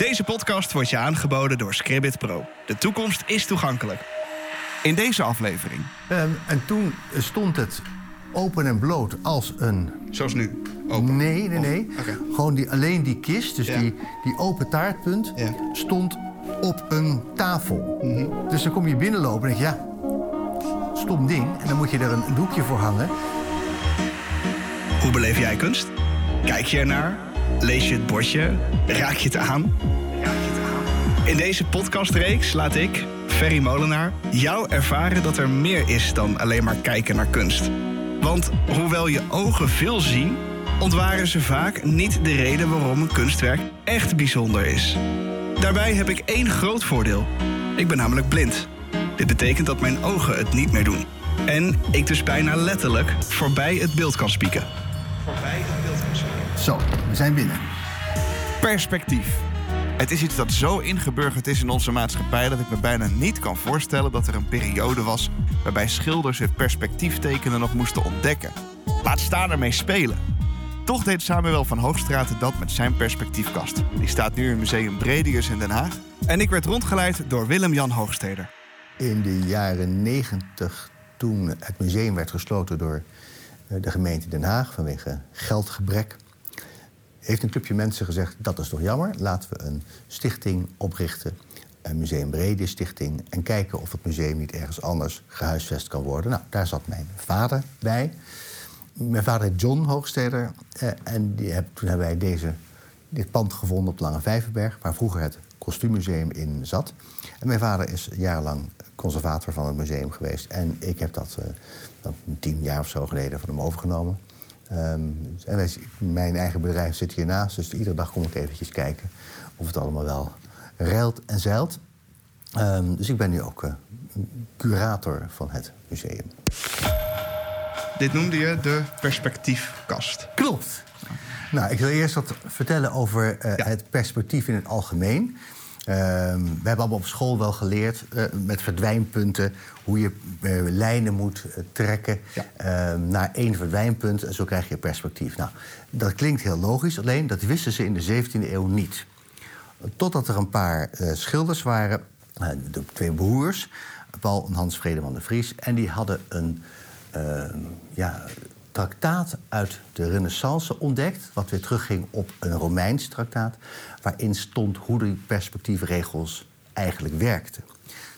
Deze podcast wordt je aangeboden door Scribbit Pro. De toekomst is toegankelijk. In deze aflevering. Ehm, en toen stond het open en bloot als een... Zoals nu? Open? Nee, nee, nee. Oké. Gewoon die, alleen die kist, dus Ja. die, die open taartpunt, Ja. stond op een tafel. Mhm. Dus dan kom je binnenlopen en denk je, ja, stom ding. En dan moet je er een doekje voor hangen. Hoe beleef jij kunst? Kijk je ernaar? Lees je het bordje? Raak je het aan? In deze podcastreeks laat ik, Ferry Molenaar, jou ervaren dat er meer is dan alleen maar kijken naar kunst. Want hoewel je ogen veel zien, ontwaren ze vaak niet de reden waarom een kunstwerk echt bijzonder is. Daarbij heb ik één groot voordeel. Ik ben namelijk blind. Dit betekent dat mijn ogen het niet meer doen. En ik dus bijna letterlijk voorbij het beeld kan spieken. Voorbij het beeld kan spieken. Zo, we zijn binnen. Perspectief. Het is iets dat zo ingeburgerd is in onze maatschappij dat ik me bijna niet kan voorstellen dat er een periode was waarbij schilders het perspectief tekenen nog moesten ontdekken. Laat staan ermee spelen. Toch deed Samuel van Hoogstraten dat met zijn perspectiefkast. Die staat nu in Museum Bredius in Den Haag. En ik werd rondgeleid door Willem-Jan Hoogsteder. In de jaren negentig, toen het museum werd gesloten door eh, de gemeente Den Haag vanwege geldgebrek, heeft een clubje mensen gezegd: dat is toch jammer, laten we een stichting oprichten, een Museum Brede Stichting, en kijken of het museum niet ergens anders gehuisvest kan worden. Nou, daar zat mijn vader bij. Mijn vader John Hoogsteder eh, en die toen hebben wij deze, dit pand gevonden op Lange Vijverberg, waar vroeger het kostuummuseum in zat. En mijn vader is jarenlang conservator van het museum geweest. En ik heb dat eh, tien jaar of zo geleden van hem overgenomen. Ehm, en mijn eigen bedrijf zit hiernaast, dus iedere dag kom ik eventjes kijken of het allemaal wel reilt en zeilt. Ehm, dus ik ben nu ook eh, curator van het museum. Dit noemde je de perspectiefkast. Klopt. Nou, ik wil eerst wat vertellen over eh, Ja. het perspectief in het algemeen. Ehm, we hebben allemaal op school wel geleerd eh, met verdwijnpunten hoe je eh, lijnen moet eh, trekken Ja. ehm, naar één verdwijnpunt en zo krijg je perspectief. Nou, dat klinkt heel logisch, alleen dat wisten ze in de 17e eeuw niet. Totdat er een paar schilders waren, de twee broers, Paul en Hans Vredeman de Vries, en die hadden een eh, ja, traktaat uit de Renaissance ontdekt, wat weer terugging op een Romeins traktaat, waarin stond hoe die perspectiefregels eigenlijk werkten.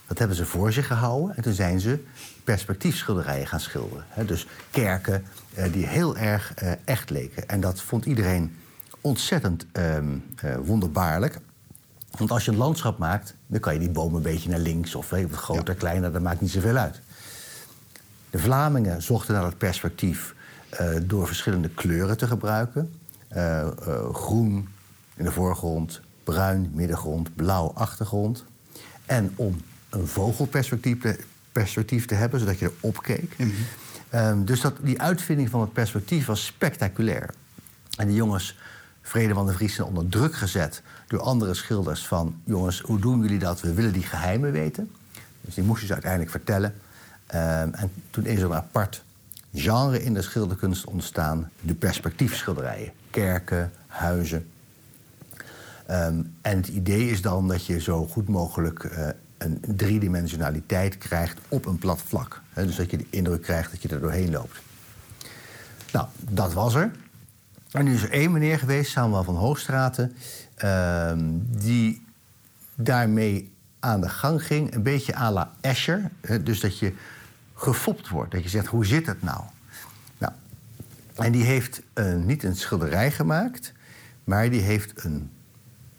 Dat hebben ze voor zich gehouden en toen zijn ze perspectiefschilderijen gaan schilderen. Dus kerken eh, die heel erg eh, echt leken. En dat vond iedereen ontzettend ehm, eh, wonderbaarlijk. Want als je een landschap maakt, dan kan je die bomen een beetje naar links of wat groter, kleiner, dat maakt niet zoveel uit. De Vlamingen zochten naar het perspectief door verschillende kleuren te gebruiken. Eh, eh, groen in de voorgrond, bruin middengrond, blauw achtergrond. En om een vogelperspectief te, perspectief te hebben, zodat je erop keek. Ehm, dus dat, die uitvinding van het perspectief was spectaculair. En die jongens, Vrede van de Vries, zijn onder druk gezet door andere schilders van... jongens, hoe doen jullie dat? We willen die geheimen weten. Dus die moesten ze uiteindelijk vertellen. Ehm, en toen is er een apart genre in de schilderkunst ontstaan. De perspectiefschilderijen. Kerken, huizen. Ehm, en het idee is dan dat je zo goed mogelijk eh, een driedimensionaliteit krijgt op een plat vlak. Dus dat je de indruk krijgt dat je er doorheen loopt. Nou, dat was er. En nu is er één meneer geweest, Samuel van Hoogstraten... ehm, die daarmee aan de gang ging. Een beetje à la Escher. Dus dat je gefopt wordt. Dat je zegt, hoe zit het nou? nou en die heeft eh, niet een schilderij gemaakt... maar die heeft een,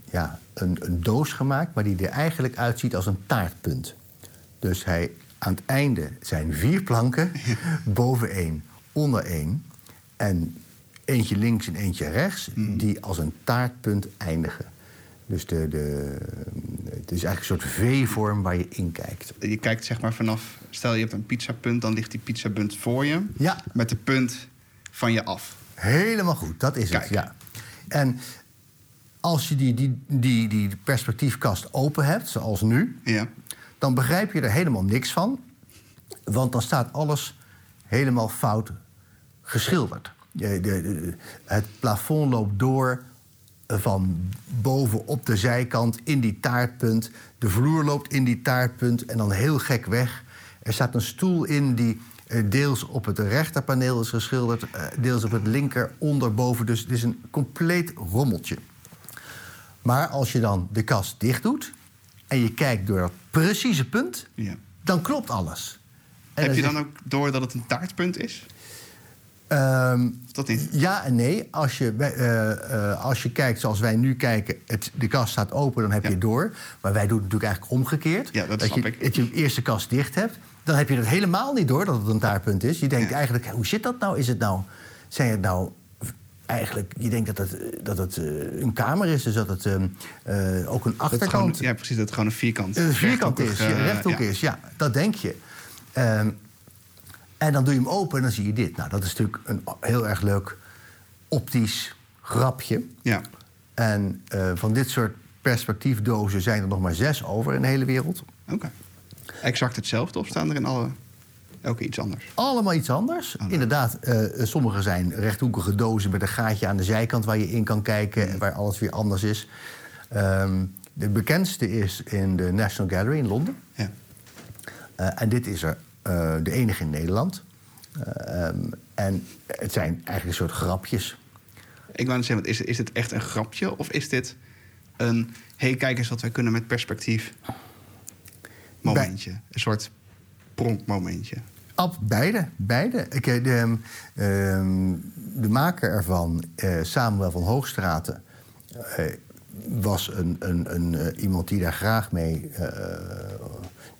ja, een, een doos gemaakt... maar die er eigenlijk uitziet als een taartpunt. Dus hij, aan het einde zijn vier planken. boven één, onder één. En eentje links en eentje rechts... die als een taartpunt eindigen. Dus de, de, het is eigenlijk een soort V-vorm waar je in kijkt. Je kijkt zeg maar vanaf, stel je hebt een pizzapunt, dan ligt die pizzapunt voor je. Ja. Met de punt van je af. Helemaal goed, dat is Kijk. het, ja. En als je die, die, die, die perspectiefkast open hebt, zoals nu... Ja. dan begrijp je er helemaal niks van. Want dan staat alles helemaal fout geschilderd. De, de, de- het plafond loopt door van boven op de zijkant in die taartpunt. De vloer loopt in die taartpunt en dan heel gek weg. Er staat een stoel in die eh, deels op het rechterpaneel is geschilderd, eh, deels op het linker onderboven. Dus het is een compleet rommeltje. Maar als je dan de kast dicht doet en je kijkt door dat precieze punt, Ja. dan klopt alles. En Heb je dan ook door dat het een taartpunt is? Ehm, Of dat niet? ja en nee. Als je, eh, eh, als je kijkt zoals wij nu kijken, het, de kast staat open, dan heb Ja. je het door. Maar wij doen het natuurlijk eigenlijk omgekeerd. Ja, dat je, snap ik. Dat je de kast dicht hebt, dan heb je het helemaal niet door dat het een taartpunt is. Je denkt Ja. eigenlijk, hoe zit dat nou? Is het nou, zijn het nou eigenlijk, je denkt dat het, dat het eh, een kamer is, dus dat het ehm, eh, ook een Dat gewoon, achterkant ja, precies. Dat het gewoon een vierkant, een vierkant is, rechthoekig, eh, rechthoek ja. is, ja, dat denk je. En dan doe je hem open en dan zie je dit. Nou, dat is natuurlijk een heel erg leuk optisch grapje. Ja. En eh, van dit soort perspectiefdozen zijn er nog maar zes over in de hele wereld. Oké. Exact hetzelfde of staan er in alle, elke iets anders? Allemaal iets anders. Oh, Inderdaad, eh, sommige zijn rechthoekige dozen met een gaatje aan de zijkant waar je in kan kijken, Mm. waar alles weer anders is. Ehm, de bekendste is in de National Gallery in Londen. Ja. Eh, en dit is er eh, de enige in Nederland. Eh, ehm, en het zijn eigenlijk een soort grapjes. Ik wou net zeggen, is, is dit echt een grapje? Of is dit een, hey, kijk eens wat wij kunnen met perspectief momentje? Een soort pronkmomentje. Ab, beide, beide. Ik, eh, de, ehm, de maker ervan, Samuel van Hoogstraten... was een, een, een, iemand die daar graag mee...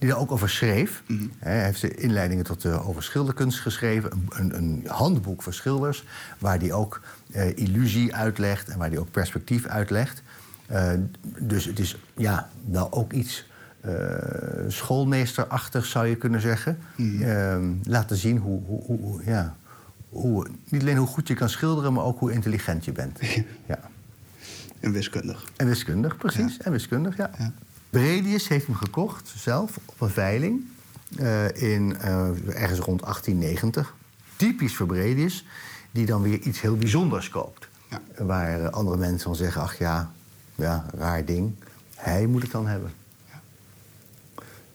die daar ook over schreef. Hij heeft inleidingen tot de over schilderkunst geschreven. Een, een, een handboek voor schilders... waar hij ook eh, illusie uitlegt en waar hij ook perspectief uitlegt. Eh, dus het is ja, wel ook iets eh, schoolmeesterachtig, zou je kunnen zeggen. Ehm, laten zien hoe, hoe, hoe, hoe- ja, hoe, niet alleen hoe goed je kan schilderen, maar ook hoe intelligent je bent. ja. En wiskundig. En wiskundig, precies. En wiskundig, ja. Ja. Bredius heeft hem gekocht, zelf, op een veiling. eh, in, eh, ergens rond 1890. Typisch voor Bredius, die dan weer iets heel bijzonders koopt. Ja. Waar eh, andere mensen van zeggen, ach ja, ja, raar ding. Hij moet het dan hebben.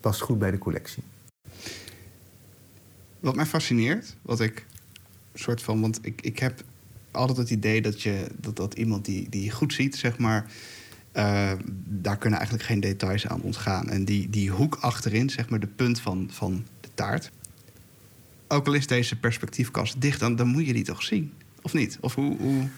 Past goed bij de collectie. Wat mij fascineert, wat ik soort van, want ik, ik heb altijd het idee dat je dat, dat iemand die, die goed ziet, zeg maar, eh, daar kunnen eigenlijk geen details aan ontgaan. En die, die hoek achterin, zeg maar, de punt van, van de taart. Ook al is deze perspectiefkast dicht, dan, dan moet je die toch zien, of niet? Of hoe, hoe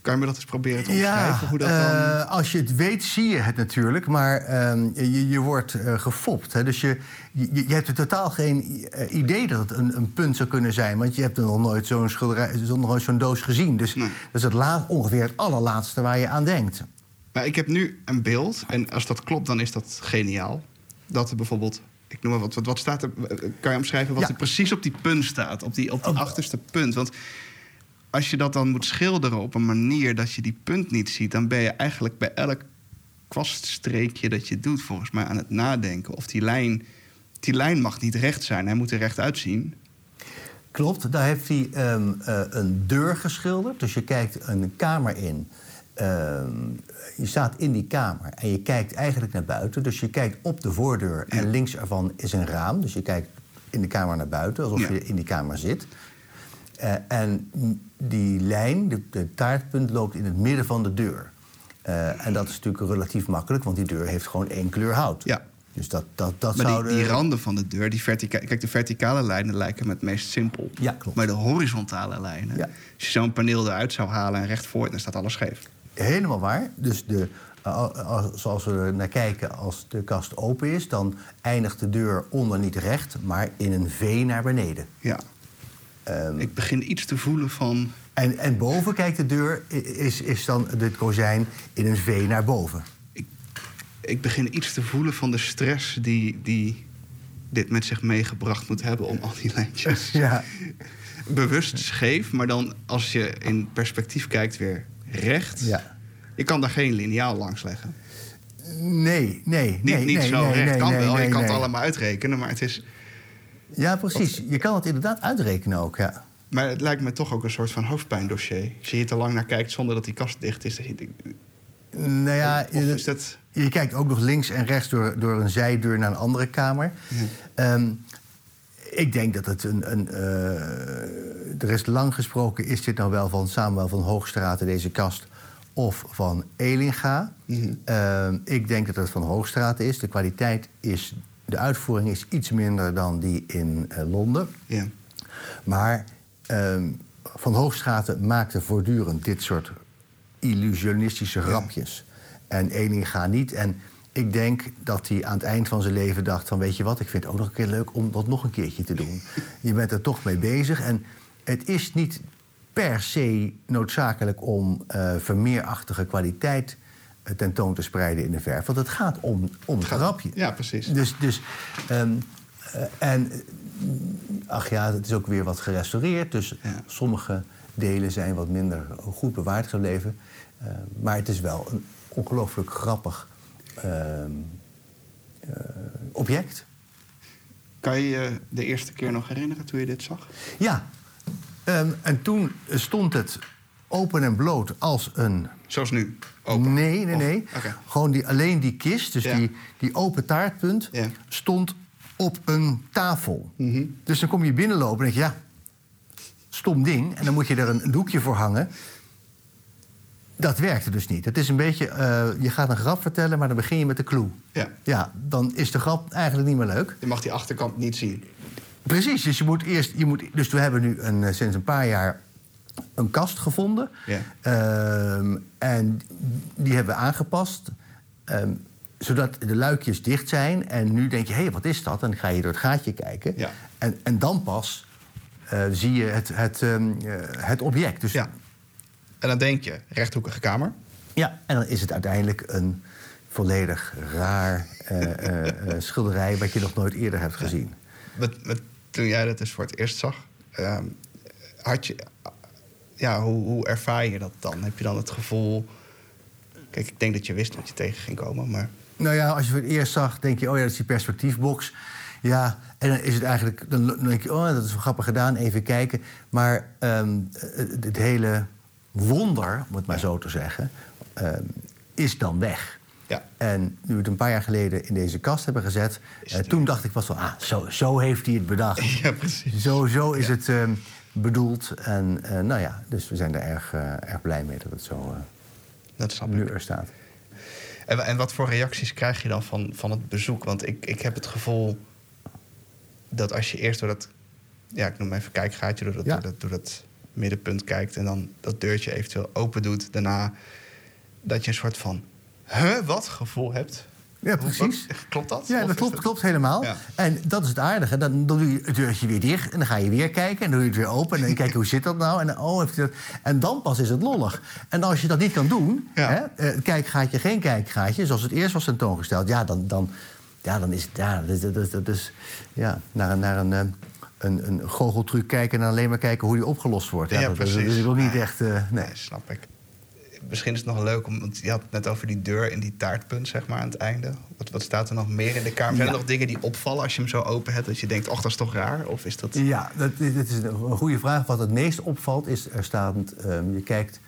kan je me dat eens proberen te omschrijven? hoe dat dan... eh, als je het weet, zie je het natuurlijk. Maar ehm, je, je wordt eh, gefopt. Hè? Dus je, je, je hebt er totaal geen idee dat het een, een punt zou kunnen zijn. Want je hebt er nog nooit zo'n schilderij, nog nooit zo'n doos gezien. Dus Nee. dat is het la- ongeveer het allerlaatste waar je aan denkt. Maar ik heb nu een beeld, en als dat klopt, dan is dat geniaal. Dat er bijvoorbeeld, ik noem maar wat, wat, wat staat er, kan je omschrijven wat Ja. er precies op die punt staat, op die, op die Oh. achterste punt? Want als je dat dan moet schilderen op een manier dat je die punt niet ziet, dan ben je eigenlijk bij elk kwaststreekje dat je doet, volgens mij aan het nadenken. Of die lijn, die lijn mag niet recht zijn, hij moet er recht uitzien. Klopt, daar heeft hij ehm, eh, een deur geschilderd. Dus je kijkt een kamer in. Ehm, je staat in die kamer en je kijkt eigenlijk naar buiten. Dus je kijkt op de voordeur en links ervan is een raam. Dus je kijkt in de kamer naar buiten, alsof je in die kamer zit. Eh, en die lijn, de, de taartpunt, loopt in het midden van de deur. Eh, en dat is natuurlijk relatief makkelijk, want die deur heeft gewoon één kleur hout. Ja. Dus dat, dat, dat Maar zou die, die randen van de deur, die kijk, de verticale lijnen lijken me het meest simpel. Ja, klopt. Maar de horizontale lijnen, Ja. als je zo'n paneel eruit zou halen en recht voor, dan staat alles scheef. Helemaal waar. Dus de, uh, als- zoals we er naar kijken, als de kast open is, dan eindigt de deur onder niet recht, maar in een V naar beneden. Ja. Ehm, Ik begin iets te voelen van. en, en boven, kijkt de deur, is, is dan het kozijn in een V naar boven. Ik, ik begin iets te voelen van de stress die, die dit met zich meegebracht moet hebben om al die lijntjes. Ja. Bewust scheef, maar dan als je in perspectief kijkt, weer recht. Ja. Je kan daar geen lineaal langs leggen. Nee, nee, Niet, nee. niet nee, zo nee, recht kan wel, je kan het allemaal uitrekenen, maar het is. Ja, precies. Je kan het inderdaad uitrekenen ook, ja. Maar het lijkt me toch ook een soort van hoofdpijndossier. Als je hier te lang naar kijkt zonder dat die kast dicht is... Dan je, nou ja, of is dat... je kijkt ook nog links en rechts door, door een zijdeur naar een andere kamer. Ehm, ik denk dat het een. een uh, er is lang gesproken: is dit nou wel van Samuel van Hoogstraten, deze kast, of van Elinga? Mhm. Ehm, ik denk dat het van Hoogstraten is. De kwaliteit is. De uitvoering is iets minder dan die in uh, Londen. Ja. Maar uh, Van Hoogstraten maakte voortdurend dit soort illusionistische grapjes. En Elinga niet. En ik denk dat hij aan het eind van zijn leven dacht van... weet je wat, ik vind het ook nog een keer leuk om dat nog een keertje te doen. je bent er toch mee bezig. En het is niet per se noodzakelijk om uh, vermeerachtige kwaliteit uh, tentoon te spreiden in de verf. Want het gaat om, om het grapje. Ja, precies. Dus, dus, um, uh, en ach ja, het is ook weer wat gerestaureerd. Dus sommige delen zijn wat minder goed bewaard gebleven. maar het is wel een ongelooflijk grappig Ehm, eh, object. Kan je je de eerste keer nog herinneren toen je dit zag? Ja. Ehm, en toen stond het open en bloot als een... Zoals nu? Open? Nee, nee, nee. Gewoon die, alleen die kist, dus die, die open taartpunt... stond op een tafel. Mhm. Dus dan kom je binnenlopen en denk je... ja, stom ding. En dan moet je er een doekje voor hangen. Dat werkte dus niet. Het is een beetje, uh, je gaat een grap vertellen, maar dan begin je met de clue. Ja. ja, dan is de grap eigenlijk niet meer leuk. Je mag die achterkant niet zien. Precies, dus je moet eerst, je moet, dus we hebben nu een, eh, sinds een paar jaar een kast gevonden. Ja. Uh, en die hebben we aangepast. Um, zodat de luikjes dicht zijn. En nu denk je, hé, hey, wat is dat? En dan ga je door het gaatje kijken. Ja. En, en dan pas uh, zie je het, het, um, het object. Dus ja. En dan denk je, rechthoekige kamer. Ja, en dan is het uiteindelijk een volledig raar uh, uh, schilderij... wat je nog nooit eerder hebt gezien. Met, toen jij dat dus voor het eerst zag, ehm, had je... Ja, hoe, hoe ervaar je dat dan? Heb je dan het gevoel... Kijk, ik denk dat je wist wat je tegen ging komen, maar... Nou ja, als je het eerst zag, denk je, oh ja, dat is die perspectiefbox. Ja, en dan is het eigenlijk, dan denk je, oh, dat is wel grappig gedaan, even kijken. Maar um, het hele wonder, om het maar zo te zeggen, ehm, is dan weg. Ja. En nu we het een paar jaar geleden in deze kast hebben gezet... Uh, toen dacht ik pas van, ah, zo, zo heeft hij het bedacht. Ja, precies. Zo, zo is het uh, bedoeld. En nou ja, dus we zijn er erg, eh, erg blij mee dat het zo dat snap nu ik. er staat. En, en wat voor reacties krijg je dan van, van het bezoek? Want ik, ik heb het gevoel dat als je eerst door dat... Ja, ik noem even kijkgaatje, door dat, ja. door dat, door dat middenpunt kijkt en dan dat deurtje eventueel open doet daarna, dat je een soort van, huh, wat gevoel hebt. Ja, precies. klopt dat? Ja, dat klopt, klopt helemaal. En dat is het aardige. Dan, doe je het deurtje weer dicht en dan ga je weer kijken... en dan doe je het weer open en dan kijk je hoe zit dat nou. En, oh, heeft dat... en dan pas is het lollig. En als je dat niet kan doen, ja. hè, uh, kijkgaatje, geen kijkgaatje... zoals het eerst was tentoongesteld, ja, dan, dan, ja, dan is het... Ja, dat, dat, dat, is, ja, naar, naar een... Een, een goocheltruc kijken en alleen maar kijken hoe die opgelost wordt. Ja, dat, precies. dat is ook niet echt... Uh, nee. nee. snap ik. Misschien is het nog leuk, om, want je had het net over die deur en die taartpunt zeg maar, aan het einde. Wat, wat staat er nog meer in de kamer? Zijn er nog dingen die opvallen als je hem zo open hebt... dat je denkt, och, dat is toch raar? Of is dat... Ja, dat, dat is een goede vraag. Wat het meest opvalt is, er staat... Um, je kijkt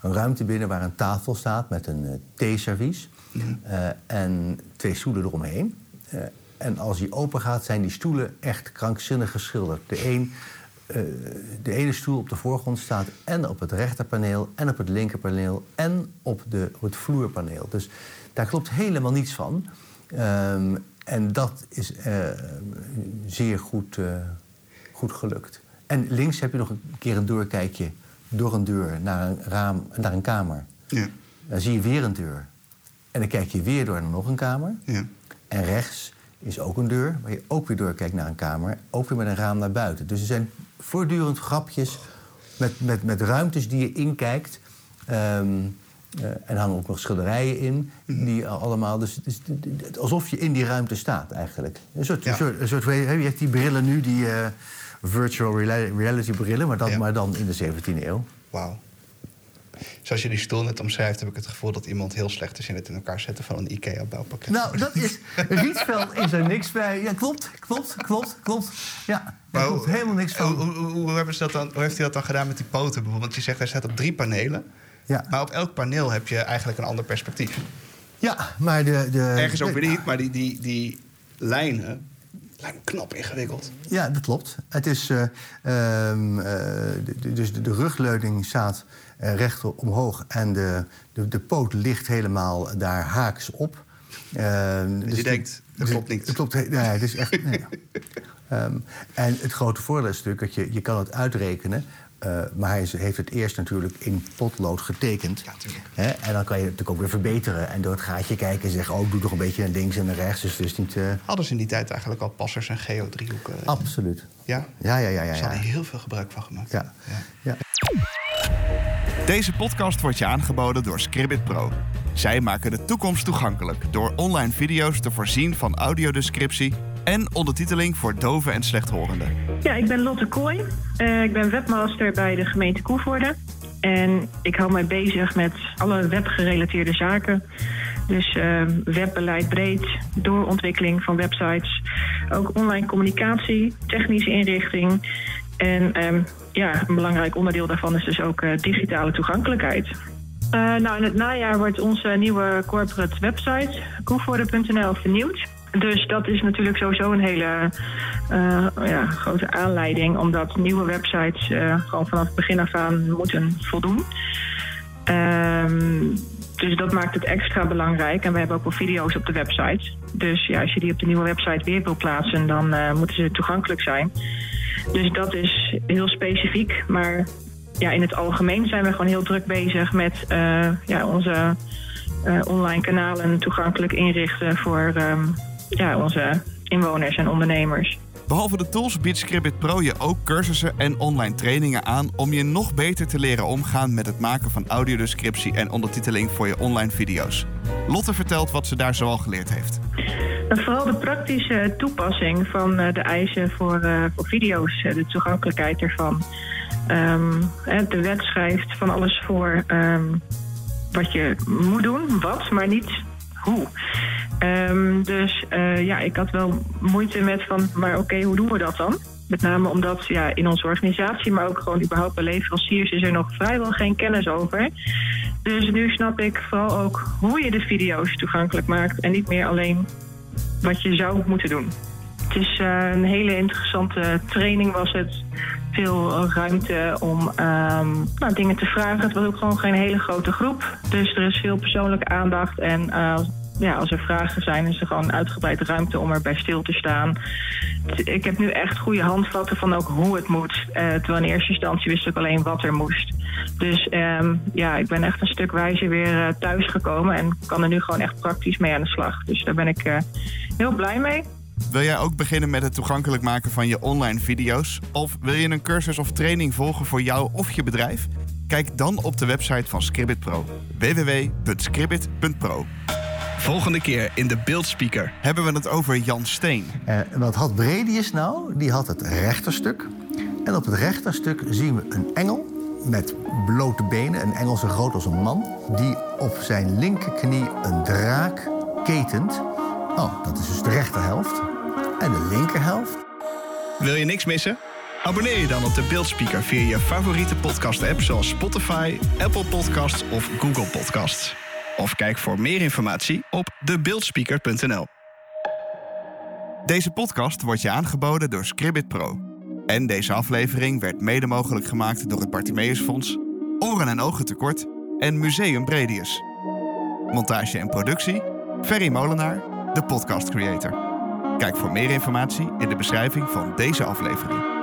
een ruimte binnen waar een tafel staat met een uh, theeservies... Mm. Uh, en twee stoelen eromheen. En als die open gaat, zijn die stoelen echt krankzinnig geschilderd. De, een, uh, de ene stoel op de voorgrond staat en op het rechterpaneel... en op het linkerpaneel en op, de, op het vloerpaneel. Dus daar klopt helemaal niets van. Um, en dat is uh, zeer goed, uh, goed gelukt. En links heb je nog een keer een doorkijkje door een deur naar een, raam, naar een kamer. Ja. Dan zie je weer een deur. En dan kijk je weer door naar nog een kamer. Ja. En rechts is ook een deur, waar je ook weer doorkijkt naar een kamer. Ook weer met een raam naar buiten. Dus er zijn voortdurend grapjes met, met, met ruimtes die je inkijkt. Um, uh, en hangen ook nog schilderijen in. Die allemaal, dus, dus, alsof je in die ruimte staat eigenlijk. Een soort, ja. een soort, een soort je hebt die brillen nu, die uh, virtual reality brillen, maar, dat, ja. maar dan in de 17e eeuw. Wauw. Zoals je die stoel net omschrijft, heb ik het gevoel dat iemand heel slecht is in het in elkaar zetten van een IKEA-bouwpakket. Nou, dat is. Rietveld is er niks bij. Ja, klopt, klopt, klopt, klopt. Ja, daar klopt helemaal niks van. Hoe, hoe, hoe, hebben ze dat dan, hoe heeft hij dat dan gedaan met die poten bijvoorbeeld? Want je zegt hij staat op drie panelen. Ja. Maar op elk paneel heb je eigenlijk een ander perspectief. Ja, maar de... de Ergens ook weer de- niet, maar die, die, die lijnen lijken knap ingewikkeld. Ja, dat klopt. Het is, eh, ehm, eh, de- dus de, de rugleuning staat eh, recht omhoog en de, de, de poot ligt helemaal daar haaks op. Ehm, Dus je denkt, dat dus- klopt niet. Het klopt, nee, het is echt. Nee. Ehm, en het grote voordeel is natuurlijk dat je, je kan het uitrekenen. Eh, maar hij is- heeft het eerst natuurlijk in potlood getekend. Ja, tuurlijk. Hè? En dan kan je het natuurlijk ook weer verbeteren. En door het gaatje kijken en zeggen... oh, doe nog een beetje naar links en naar rechts. Dus is niet... eh, Hadden ze in die tijd eigenlijk al passers en geodriehoeken? absoluut. Ja? Ja, ja, ja, ja. Ze ja. hadden heel veel gebruik van gemaakt. Ja. ja. Deze podcast wordt je aangeboden door Scribbit Pro. Zij maken de toekomst toegankelijk door online video's te voorzien van audiodescriptie en ondertiteling voor doven en slechthorenden. Ja, ik ben Lotte Kooi. Eh, ik ben webmaster bij de gemeente Koevoorde. En ik hou mij bezig met alle webgerelateerde zaken. Dus eh, webbeleid breed, doorontwikkeling van websites. Ook online communicatie, technische inrichting. En ehm, ja, een belangrijk onderdeel daarvan is dus ook eh, digitale toegankelijkheid. Eh, nou, in het najaar wordt onze nieuwe corporate website, koevoorde.nl, vernieuwd. Dus dat is natuurlijk sowieso een hele eh, ja, grote aanleiding, omdat nieuwe websites eh, gewoon vanaf het begin af aan moeten voldoen. Ehm, dus dat maakt het extra belangrijk. En we hebben ook wel video's op de website. Dus ja, als je die op de nieuwe website weer wil plaatsen, dan eh, moeten ze toegankelijk zijn. Dus dat is heel specifiek. Maar ja, in het algemeen zijn we gewoon heel druk bezig met ja, onze online kanalen toegankelijk inrichten voor ehm, ja, onze inwoners en ondernemers. Behalve de tools biedt Scribbit Pro je ook cursussen en online trainingen aan om je nog beter te leren omgaan met het maken van audiodescriptie en ondertiteling voor je online video's. Lotte vertelt wat ze daar zoal geleerd heeft. En vooral de praktische toepassing van eh, de eisen voor, eh, voor video's, eh, de toegankelijkheid ervan. Ehm, de wet schrijft van alles voor ehm, wat je moet doen, wat, maar niet hoe. Ehm, dus eh, ja, ik had wel moeite met van, maar oké, hoe doen we dat dan? Met name omdat ja, in onze organisatie, maar ook gewoon überhaupt bij leveranciers, is er nog vrijwel geen kennis over. Dus nu snap ik vooral ook hoe je de video's toegankelijk maakt en niet meer alleen wat je zou moeten doen. Het is eh, een hele interessante training was het. Veel ruimte om ehm, nou, dingen te vragen. Het was ook gewoon geen hele grote groep. Dus er is veel persoonlijke aandacht. En eh, ja, als er vragen zijn, is er gewoon uitgebreid ruimte om erbij stil te staan. Ik heb nu echt goede handvatten van ook hoe het moet. Eh, terwijl in eerste instantie wist ik alleen wat er moest. Dus ehm, ja, ik ben echt een stuk wijzer weer eh, thuisgekomen. En kan er nu gewoon echt praktisch mee aan de slag. Dus daar ben ik eh, heel blij mee. Wil jij ook beginnen met het toegankelijk maken van je online video's? Of wil je een cursus of training volgen voor jou of je bedrijf? Kijk dan op de website van Scribbit Pro. www.scribbit.pro Volgende keer in de beeldspeaker. Hebben we het over Jan Steen. Eh, wat had Bredius nou? Die had het rechterstuk. En op het rechterstuk zien we een engel met blote benen, een engel zo groot als een man, die op zijn linkerknie een draak ketent. Oh, dat is dus de rechterhelft. En de linkerhelft. Wil je niks missen? Abonneer je dan op de Beeldspeaker via je favoriete podcast-app zoals Spotify, Apple Podcasts of Google Podcasts. Of kijk voor meer informatie op debeeldspeaker.nl. Deze podcast wordt je aangeboden door Scribbit Pro. En deze aflevering werd mede mogelijk gemaakt door het Bartimeusfonds, Oren en Ogen Tekort en Museum Bredius. Montage en productie, Ferry Molenaar, de podcast creator. Kijk voor meer informatie in de beschrijving van deze aflevering.